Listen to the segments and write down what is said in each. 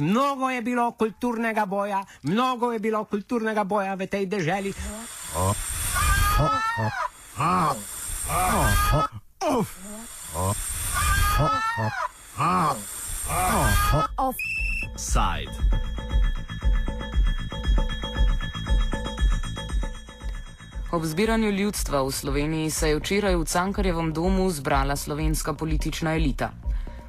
mnogo je bilo kulturnega boja, mnogo je bilo kulturnega boja v tej deželi. Offside. Ob zbiranju ljudstva v Sloveniji se je včeraj v Cankarjevem domu zbrala slovenska politična elita.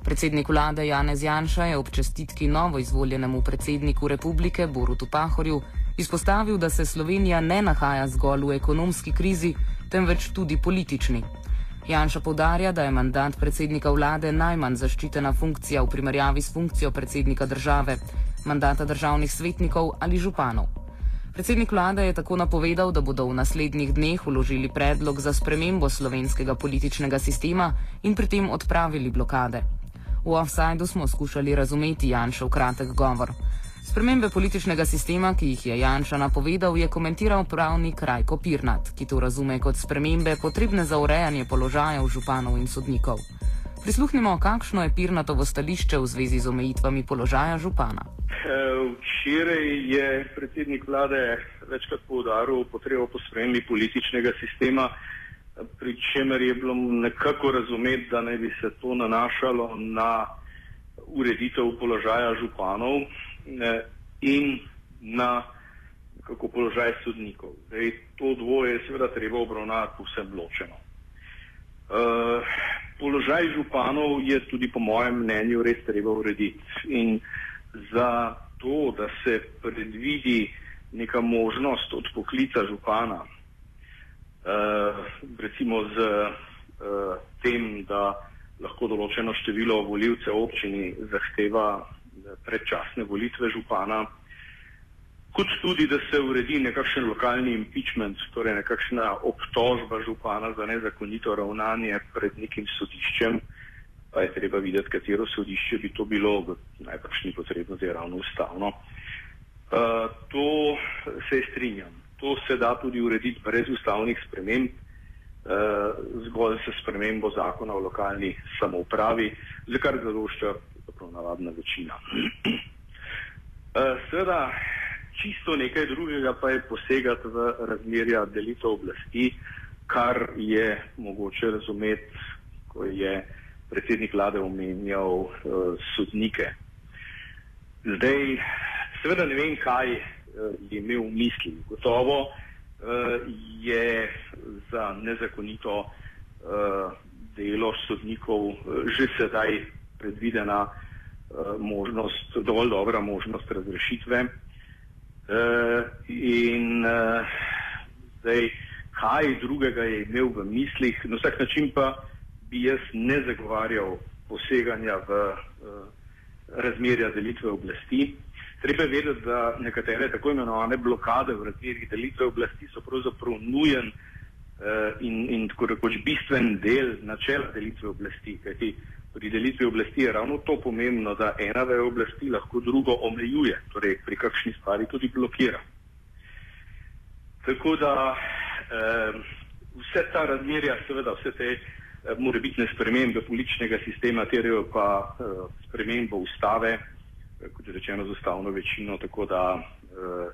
Predsednik vlade Janez Janša je ob čestitki novo izvoljenemu predsedniku republike Borutu Pahorju izpostavil, da se Slovenija ne nahaja zgolj v ekonomski krizi, temveč tudi politični. Janša povdarja, da je mandat predsednika vlade najmanj zaščitena funkcija v primerjavi s funkcijo predsednika države, mandata državnih svetnikov ali županov. Predsednik vlade je tako napovedal, da bodo v naslednjih dneh uložili predlog za spremembo slovenskega političnega sistema in pri tem odpravili blokade. V offsajdu smo skušali razumeti Janšov kratek govor. Spremembe političnega sistema, ki jih je Janša napovedal, je komentiral pravnik Rajko Pirnat, ki to razume kot spremembe potrebne za urejanje položajev županov in sodnikov. Prisluhnimo, kakšno je Pirnatovo stališče v zvezi z omejitvami položaja župana. Včeraj je predsednik vlade večkrat poudaril potrebo po spremembi političnega sistema, pri čemer je bilo nekako razumeti, da naj bi se to nanašalo na ureditev položaja županov ne, in na kako položaj sodnikov. Zdaj, to dvoje je seveda treba obravnavati povsem ločeno. Uh, položaj županov je tudi po mojem mnenju res treba urediti in za to, da se predvidi neka možnost odpoklica župana, recimo z uh, tem, da lahko določeno število voljivcev občini zahteva predčasne volitve župana, kot tudi, da se uredi nekakšen lokalni impeachment, torej nekakšna obtožba župana za nezakonito ravnanje pred nekim sodiščem, pa je treba videti, katero sodišče bi to bilo, najbrž ni potrebno, da je ravno ustavno. Uh, to se strinjam. To se da tudi urediti brez ustavnih sprememb, uh, zgolj se spremembo zakona o lokalni samoupravi, za kar zadošča navadna večina. Uh, Seveda, čisto nekaj drugega pa je posegati v razmerja delitev oblasti, kar je mogoče razumeti, ko je predsednik vlade omenjal uh, sodnike. Zdaj, seveda ne vem, kaj je imel v misli. Gotovo uh, je za nezakonito uh, delo sodnikov že sedaj predvidena možnost, dovolj dobra možnost razrešitve. In zdaj, kaj drugega je imel v mislih, na vsak način pa bi jaz ne zagovarjal poseganja v razmerja delitve oblasti. Treba vedeti, da nekatere tako imenovane blokade v razmerjih delitve oblasti so pravzaprav nujen uh, in, in tako rekoč bistven del načela delitve oblasti. Kajti pri delitvi oblasti je ravno to pomembno, da ena veja oblasti lahko drugo omejuje, torej pri kakšni stvari tudi blokira. Tako da eh, vse ta razmerja, seveda vse te eh, morebitne spremembe političnega sistema terjajo pa eh, spremembo ustave, eh, kot je rečeno z ustavno večino, tako da eh,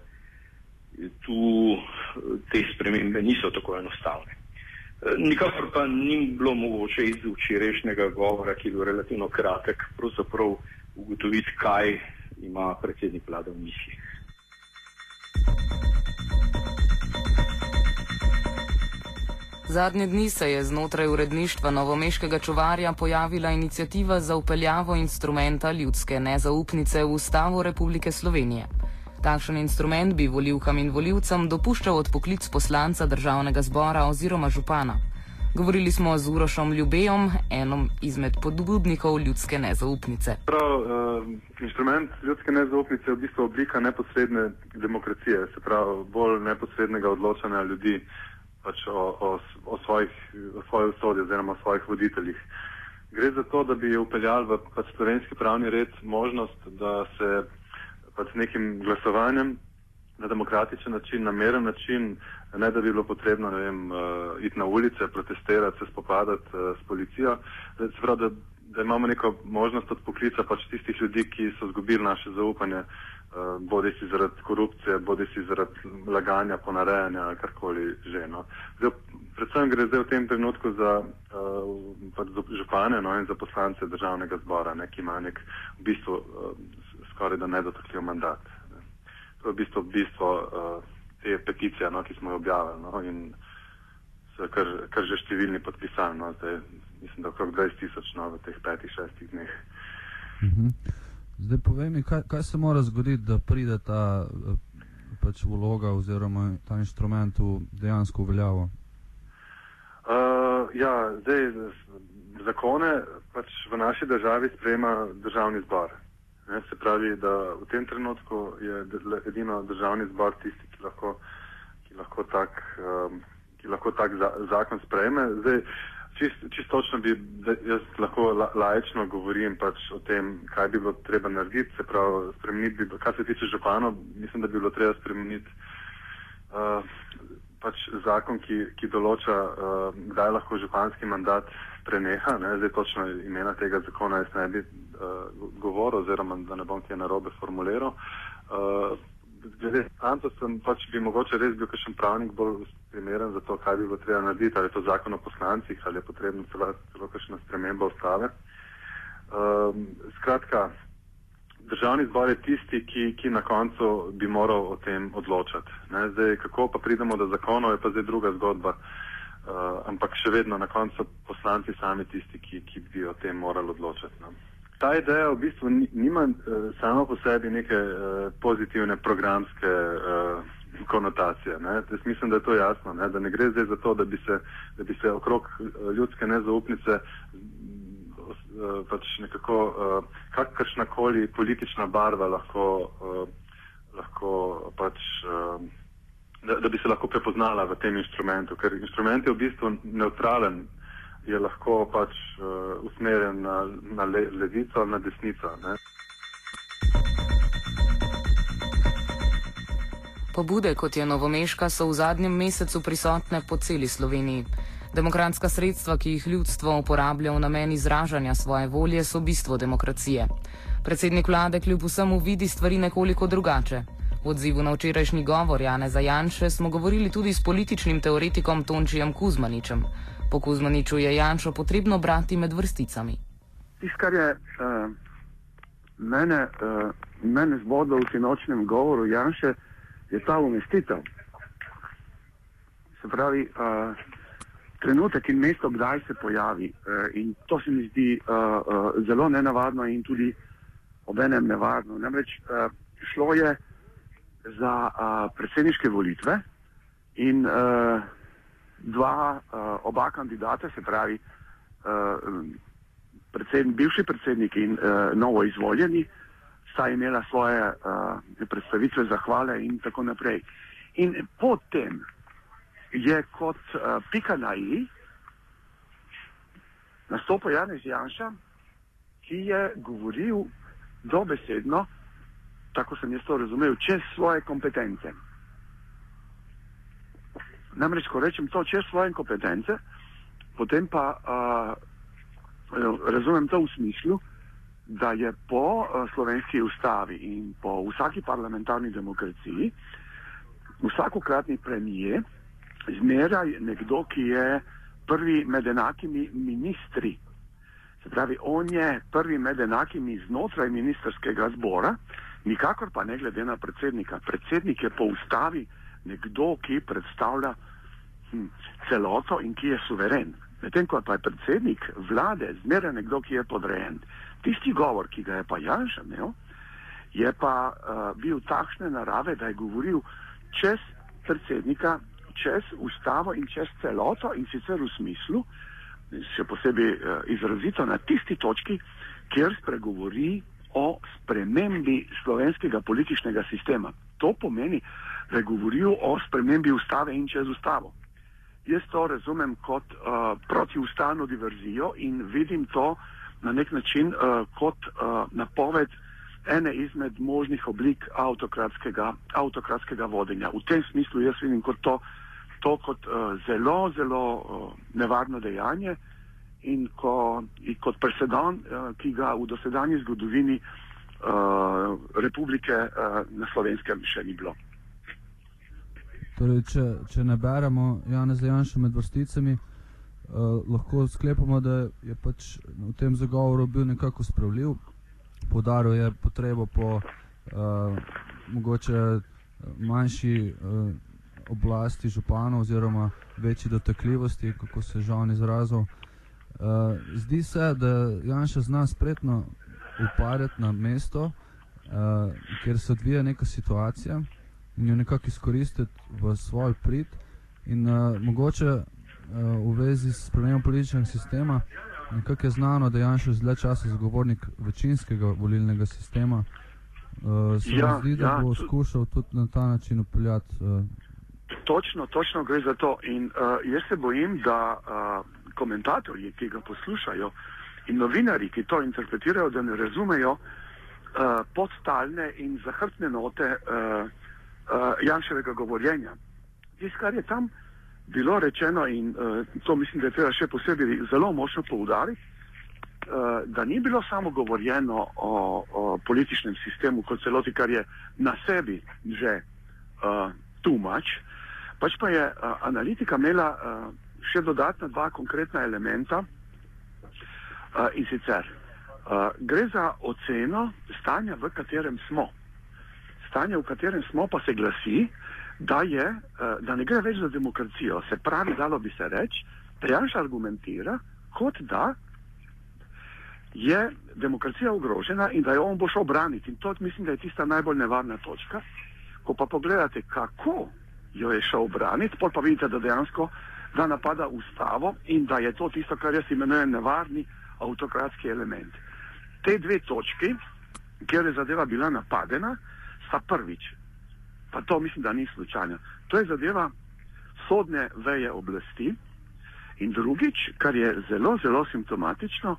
tu eh, te spremembe niso tako enostavne. Nikakor pa ni bilo mogoče iz včerajšnjega govora, ki je bil relativno kratek, pravzaprav ugotoviti, kaj ima predsednik vlade v mislih. Zadnje dni se je znotraj uredništva novomeškega čuvarja pojavila inicijativa za upeljavo instrumenta ljudske nezaupnice v Ustavo Republike Slovenije. Takšen instrument bi voljivkam in voljivcem dopuščal odpoklic poslanca državnega zbora oziroma župana. Govorili smo z Urošom Ljubejom, enom izmed podbudnikov ljudske nezaupnice. Prav, uh, instrument ljudske nezaupnice je v bistvu oblika neposredne demokracije, se pravi bolj neposrednega odločanja ljudi pač o, o, o, svojih, o svoji usodi oziroma o svojih voditeljih. Gre za to, da bi upeljali v pač slovenski pravni red možnost, da se pač nekim glasovanjem na demokratičen način, na meren način, ne da bi bilo potrebno vem, uh, iti na ulice, protestirati, se spopadati uh, s policijo, da, prav, da da imamo neko možnost odpoklica pač tistih ljudi, ki so zgubili naše zaupanje, uh, bodi si zaradi korupcije, bodi si zaradi laganja, ponarejanja ali karkoli že. No. Zdaj, predvsem gre zdaj v tem trenutku za uh, župane no, in za poslance državnega zbora, ne, ki imajo nek v bistvu uh, skoraj da nedotakljiv mandat. Ne. To je v bistvu bistvo uh, te peticije, no, ki smo jo objavili. No, in, kar, kar že številni podpisali. No, zdaj, mislim, da okrog 20 tisoč no, v teh petih, šestih dneh. Uh mhm. Zdaj povej mi, kaj, kaj se mora zgoditi, da pride ta eh, pač vloga oziroma ta inštrument v dejansko uveljavo? Uh, ja, zdaj zakone pač v naši državi sprejema državni zbor. Ne, se pravi, da v tem trenutku je edino državni zbor tisti, ki lahko, ki lahko tak um, ki lahko tak za, zakon sprejme. Zdaj, čist, čist točno bi, jaz lahko la, laječno govorim pač o tem, kaj bi bilo treba narediti, se pravi, spremeniti kar se tiče županov, mislim, da bi bilo treba spremeniti uh, pač zakon, ki, ki določa, uh, kdaj lahko županski mandat preneha, ne, zdaj točno imena tega zakona jaz ne bi uh, govoril, oziroma da ne bom kje narobe formuliral. Uh, glede Anto sem pač bi mogoče res bil kakšen pravnik bolj primeren za to, kaj bi bilo treba narediti, ali je to zakon o poslancih, ali je potrebno celo, kakšna sprememba ustave. Um, skratka, državni zbor je tisti, ki, ki na koncu bi moral o tem odločati. Ne? Zdaj, kako pa pridemo do zakonov, je pa zdaj druga zgodba. Uh, ampak še vedno na koncu poslanci sami tisti, ki, ki bi o tem morali odločati. No? ta ideja v bistvu nima uh, samo po sebi neke uh, pozitivne programske uh, konotacije. Ne? Jaz mislim, da je to jasno, ne? da ne gre zdaj za to, da bi se, da bi se okrog ljudske nezaupnice uh, pač nekako uh, kakršnakoli politična barva lahko, lahko pač. Da, da bi se lahko prepoznala v tem inštrumentu, ker inštrument je v bistvu neutralen, je lahko pač usmerjen na, na le, levico na desnico. Ne? Pobude, kot je Novomeška, so v zadnjem mesecu prisotne po celi Sloveniji. Demokratska sredstva, ki jih ljudstvo uporablja v namen izražanja svoje volje, so bistvo demokracije. Predsednik vlade kljub vsemu vidi stvari nekoliko drugače. V odzivu na včerajšnji govor Jana Zajanše smo govorili tudi s političnim teoretikom Tončijem Kuzmaničem. Po Kuzmaniču je Janšo potrebno brati med vrsticami. Tisto, kar je uh, mene, uh, mene zbodlo v sinočnem govoru Janše, je ta umestitev. Se pravi, uh, trenutek in mesto, kdaj se pojavi. Uh, in to se mi zdi uh, uh, zelo nenavadno in tudi obenem nevarno. Namreč uh, šlo je za uh, predsedniške volitve in uh, dva, uh, oba kandidata, se pravi uh, predsednik, bivši predsednik in uh, novo izvoljeni, sta imela svoje uh, predstavitve, zahvale in tako naprej. In potem je kot uh, pika na i nastopil Janez Janša, ki je govoril dobesedno, tako sem jaz to razumel, čez svoje kompetence. Namreč, ko rečem to čez svoje kompetence, potem pa uh, razumem to v smislu, da je po uh, slovenski ustavi in po vsaki parlamentarni demokraciji vsakokratni premije zmeraj nekdo, ki je prvi med enakimi ministri. Se pravi, on je prvi med enakimi znotraj ministerskega zbora, nikakor pa ne glede na predsednika. Predsednik je po ustavi nekdo, ki predstavlja hm, celoto in ki je suveren. Medtem ko pa je predsednik vlade zmeraj nekdo, ki je podrejen. Tisti govor, ki ga je pa Janša imel, je pa uh, bil takšne narave, da je govoril čez predsednika, čez ustavo in čez celoto in sicer v smislu, še posebej uh, izrazito na tisti točki, kjer spregovori o spremembi slovenskega političnega sistema. To pomeni, da je govoril o spremembi ustave in čez ustavo. Jaz to razumem kot uh, protiustavno diverzijo in vidim to na nek način uh, kot uh, napoved ene izmed možnih oblik avtokratskega, avtokratskega vodenja. V tem smislu jaz vidim kot to, to kot uh, zelo, zelo uh, nevarno dejanje in, ko, in kot presedan, uh, ki ga v dosedanji zgodovini uh, republike uh, na slovenskem še ni bilo. Torej, če, če ne beremo Jana Zajanša med vrsticami, uh, lahko sklepamo, da je pač v tem zagovoru bil nekako spravljiv. Podaril je potrebo po uh, mogoče manjši uh, oblasti županov oziroma večji dotakljivosti, kako se že on izrazil. Uh, zdi se, da Janša zna spretno uparjati na mesto, uh, kjer se odvija neka situacija in jo nekako izkoristiti v svoj prid in uh, mogoče v vezi s spremenjem političnega sistema. Nekako je znano, da je Janša že dlje časa zagovornik večinskega volilnega sistema. Uh, se ja, zdi, da ja, bo skušal tudi na ta način upeljati. Uh, točno, točno gre za to. In uh, jaz se bojim, da uh, komentatorji, ki ga poslušajo, in novinari, ki to interpretirajo, da ne razumejo uh, podstalne in zahrbtne note uh, uh, Janševega govorjenja. Tisto, kar je tam uh, bilo rečeno in uh, to mislim, da je treba še posebej zelo močno poudariti, uh, da ni bilo samo govorjeno o, o političnem sistemu kot celoti, kar je na sebi že uh, much, pač pa je uh, analitika imela uh, še dodatna dva konkretna elementa uh, in sicer uh, gre za oceno stanja, v katerem smo. Stanje, v katerem smo, pa se glasi, da, je, eh, da ne gre več za demokracijo. Se pravi, dalo bi se reči, da Janš argumentira, kot da je demokracija ogrožena in da jo on bo šel braniti. In to mislim, da je tista najbolj nevarna točka. Ko pa pogledate, kako jo je šel braniti, pa vidite, da dejansko da napada ustavo in da je to tisto, kar jaz imenujem nevarni avtokratski element. Te dve točki, kjer je zadeva bila napadena, sta prvič pa to mislim, da ni slučajno. To je zadeva sodne veje oblasti. In drugič, kar je zelo, zelo simptomatično,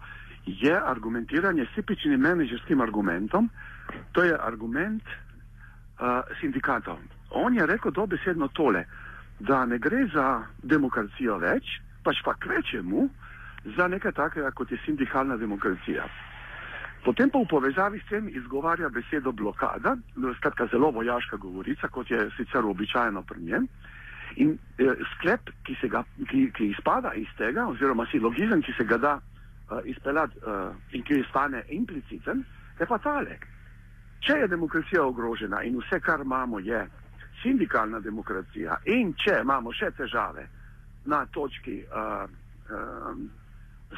je argumentiranje s tipičnim menedžerskim argumentom, to je argument uh, sindikatov. On je rekel dobesedno tole, da ne gre za demokracijo več, pač pa kvečemu za nekaj takega, kot je sindikalna demokracija. Potem pa v povezavi s tem izgovarja besedo blokada, no, skratka zelo vojaška govorica, kot je sicer običajno pri njem. In eh, sklep, ki, ga, ki, ki izpada iz tega, oziroma silogizem, ki se ga da uh, izpeljati uh, in ki stane impliciten, je pa tale. Če je demokracija ogrožena in vse, kar imamo, je sindikalna demokracija, in če imamo še težave na točki uh, uh,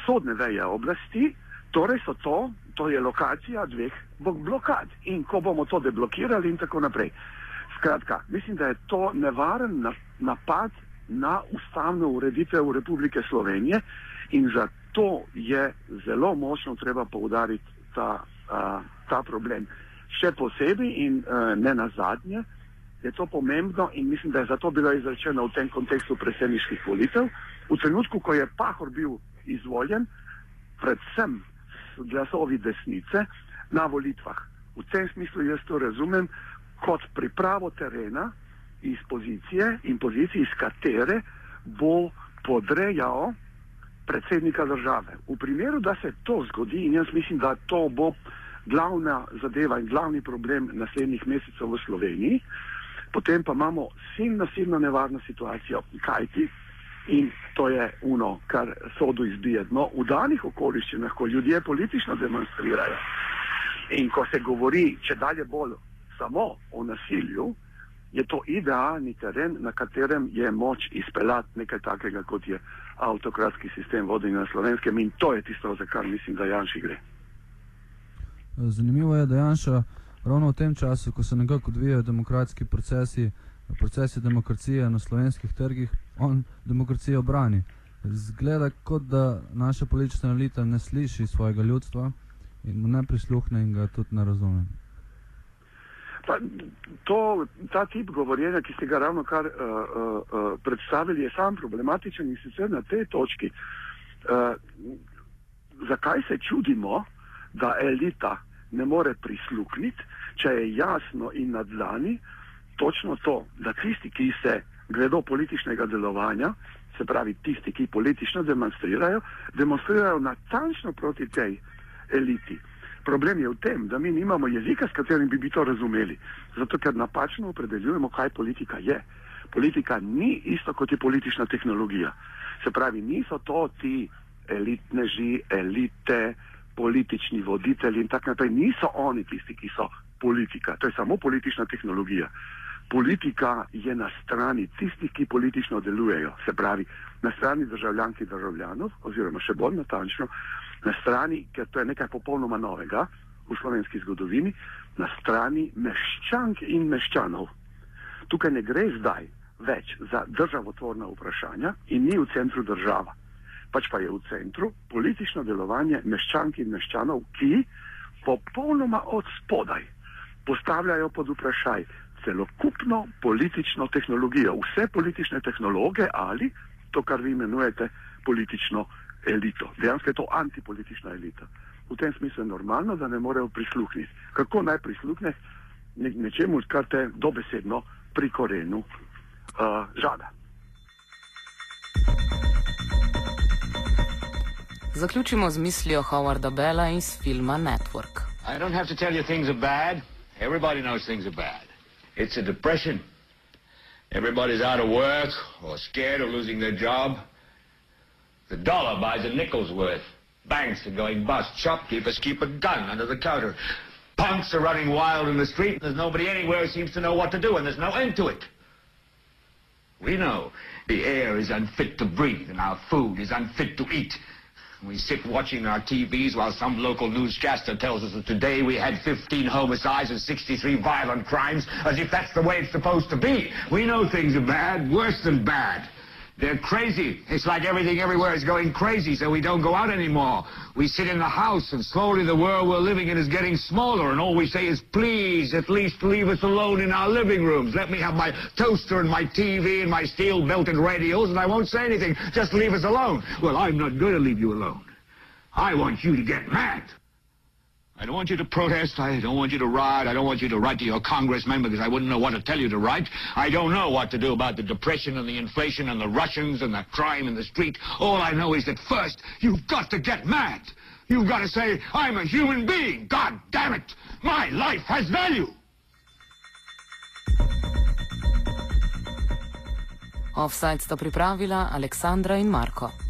sodne veje oblasti, torej so to to je lokacija dveh blokad in ko bomo to deblokirali in tako naprej. Skratka, mislim, da je to nevaren napad na ustavno ureditev Republike Slovenije in zato je zelo močno treba poudariti ta, uh, ta problem. Še posebej in uh, ne na zadnje je to pomembno in mislim, da je zato bilo izrečeno v tem kontekstu predsedniških volitev. V trenutku, ko je Pahor bil izvoljen, predvsem glasovi desnice na volitvah. V tem smislu jaz to razumem kot pripravo terena iz pozicije in pozicije, iz katere bo podrejal predsednika države. V primeru, da se to zgodi, in jaz mislim, da to bo glavna zadeva in glavni problem naslednjih mesecev v Sloveniji, potem pa imamo silno, silno nevarno situacijo, kajti In to je uno, kar sodu izbije. No, v danih okoliščinah, ko ljudje politično demonstrirajo in ko se govori, če dalje bolj samo o nasilju, je to idealni teren, na katerem je moč izpeljati nekaj takega, kot je avtokratski sistem vodenja na slovenskem. In to je tisto, za kar mislim, da Janši gre. Zanimivo je, da Janša ravno v tem času, ko se nekako odvijajo demokratski procesi, procesi demokracije na slovenskih trgih, on demokracijo brani. Zgleda, kot da naša politična elita ne sliši svojega ljudstva in mu ne prisluhne in ga tudi ne razume. Pa, to, ta tip govorjenja, ki ste ga ravno kar uh, uh, predstavili, je sam problematičen in sicer na tej točki. Uh, zakaj se čudimo, da elita ne more prisluhniti, če je jasno in nadlani točno to, da tisti, ki se gredo političnega delovanja se pravi tisti, ki politično demonstrirajo, demonstrirajo natančno proti tej eliti. Problem je v tem, da mi nimamo jezika, s katerim bi, bi to razumeli, zato ker napačno opredeljujemo, kaj politika je. Politika ni isto kot je politična tehnologija. Se pravi, niso to ti elitneži, elite, politični voditelji in tako naprej, niso oni tisti, ki so politika. To je samo politična tehnologija. Politika je na strani tistih, ki politično delujejo, se pravi, na strani državljank in državljanov, oziroma še bolj natančno, na strani, ker to je nekaj popolnoma novega v slovenski zgodovini, na strani meščank in meščanov. Tukaj ne gre zdaj več za državotvorna vprašanja in ni v centru država, pač pa je v centru politično delovanje meščank in meščanov, ki popolnoma od spodaj postavljajo pod vprašaj celokupno politično tehnologijo, vse politične tehnologe ali to, kar vi imenujete politično elito. Dejansko je to antipolitična elita. V tem smislu je normalno, da ne morejo prisluhniti. Kako naj prisluhne ne, nečemu, kar te dobesedno pri korenu uh, žada. Zaključimo z mislijo Howarda Bella iz filma Network. I don't have to tell you things are bad. Everybody knows things are bad. It's a depression. Everybody's out of work or scared of losing their job. The dollar buys a nickel's worth. Banks are going bust. Shopkeepers keep a gun under the counter. Punks are running wild in the street, and there's nobody anywhere who seems to know what to do, and there's no end to it. We know the air is unfit to breathe, and our food is unfit to eat. We sit watching our TVs while some local newscaster tells us that today we had 15 homicides and 63 violent crimes, as if that's the way it's supposed to be. We know things are bad, worse than bad. They're crazy. It's like everything everywhere is going crazy, so we don't go out anymore. We sit in the house, and slowly the world we're living in is getting smaller, and all we say is, please, at least leave us alone in our living rooms. Let me have my toaster and my TV and my steel-belted radios, and I won't say anything. Just leave us alone. Well, I'm not going to leave you alone. I want you to get mad. I don't want you to protest. I don't want you to riot. I don't want you to write to your congressman because I wouldn't know what to tell you to write. I don't know what to do about the depression and the inflation and the Russians and the crime in the street. All I know is that first, you've got to get mad. You've got to say, I'm a human being. God damn it. My life has value. Offside sta pripravila Aleksandra in Marko.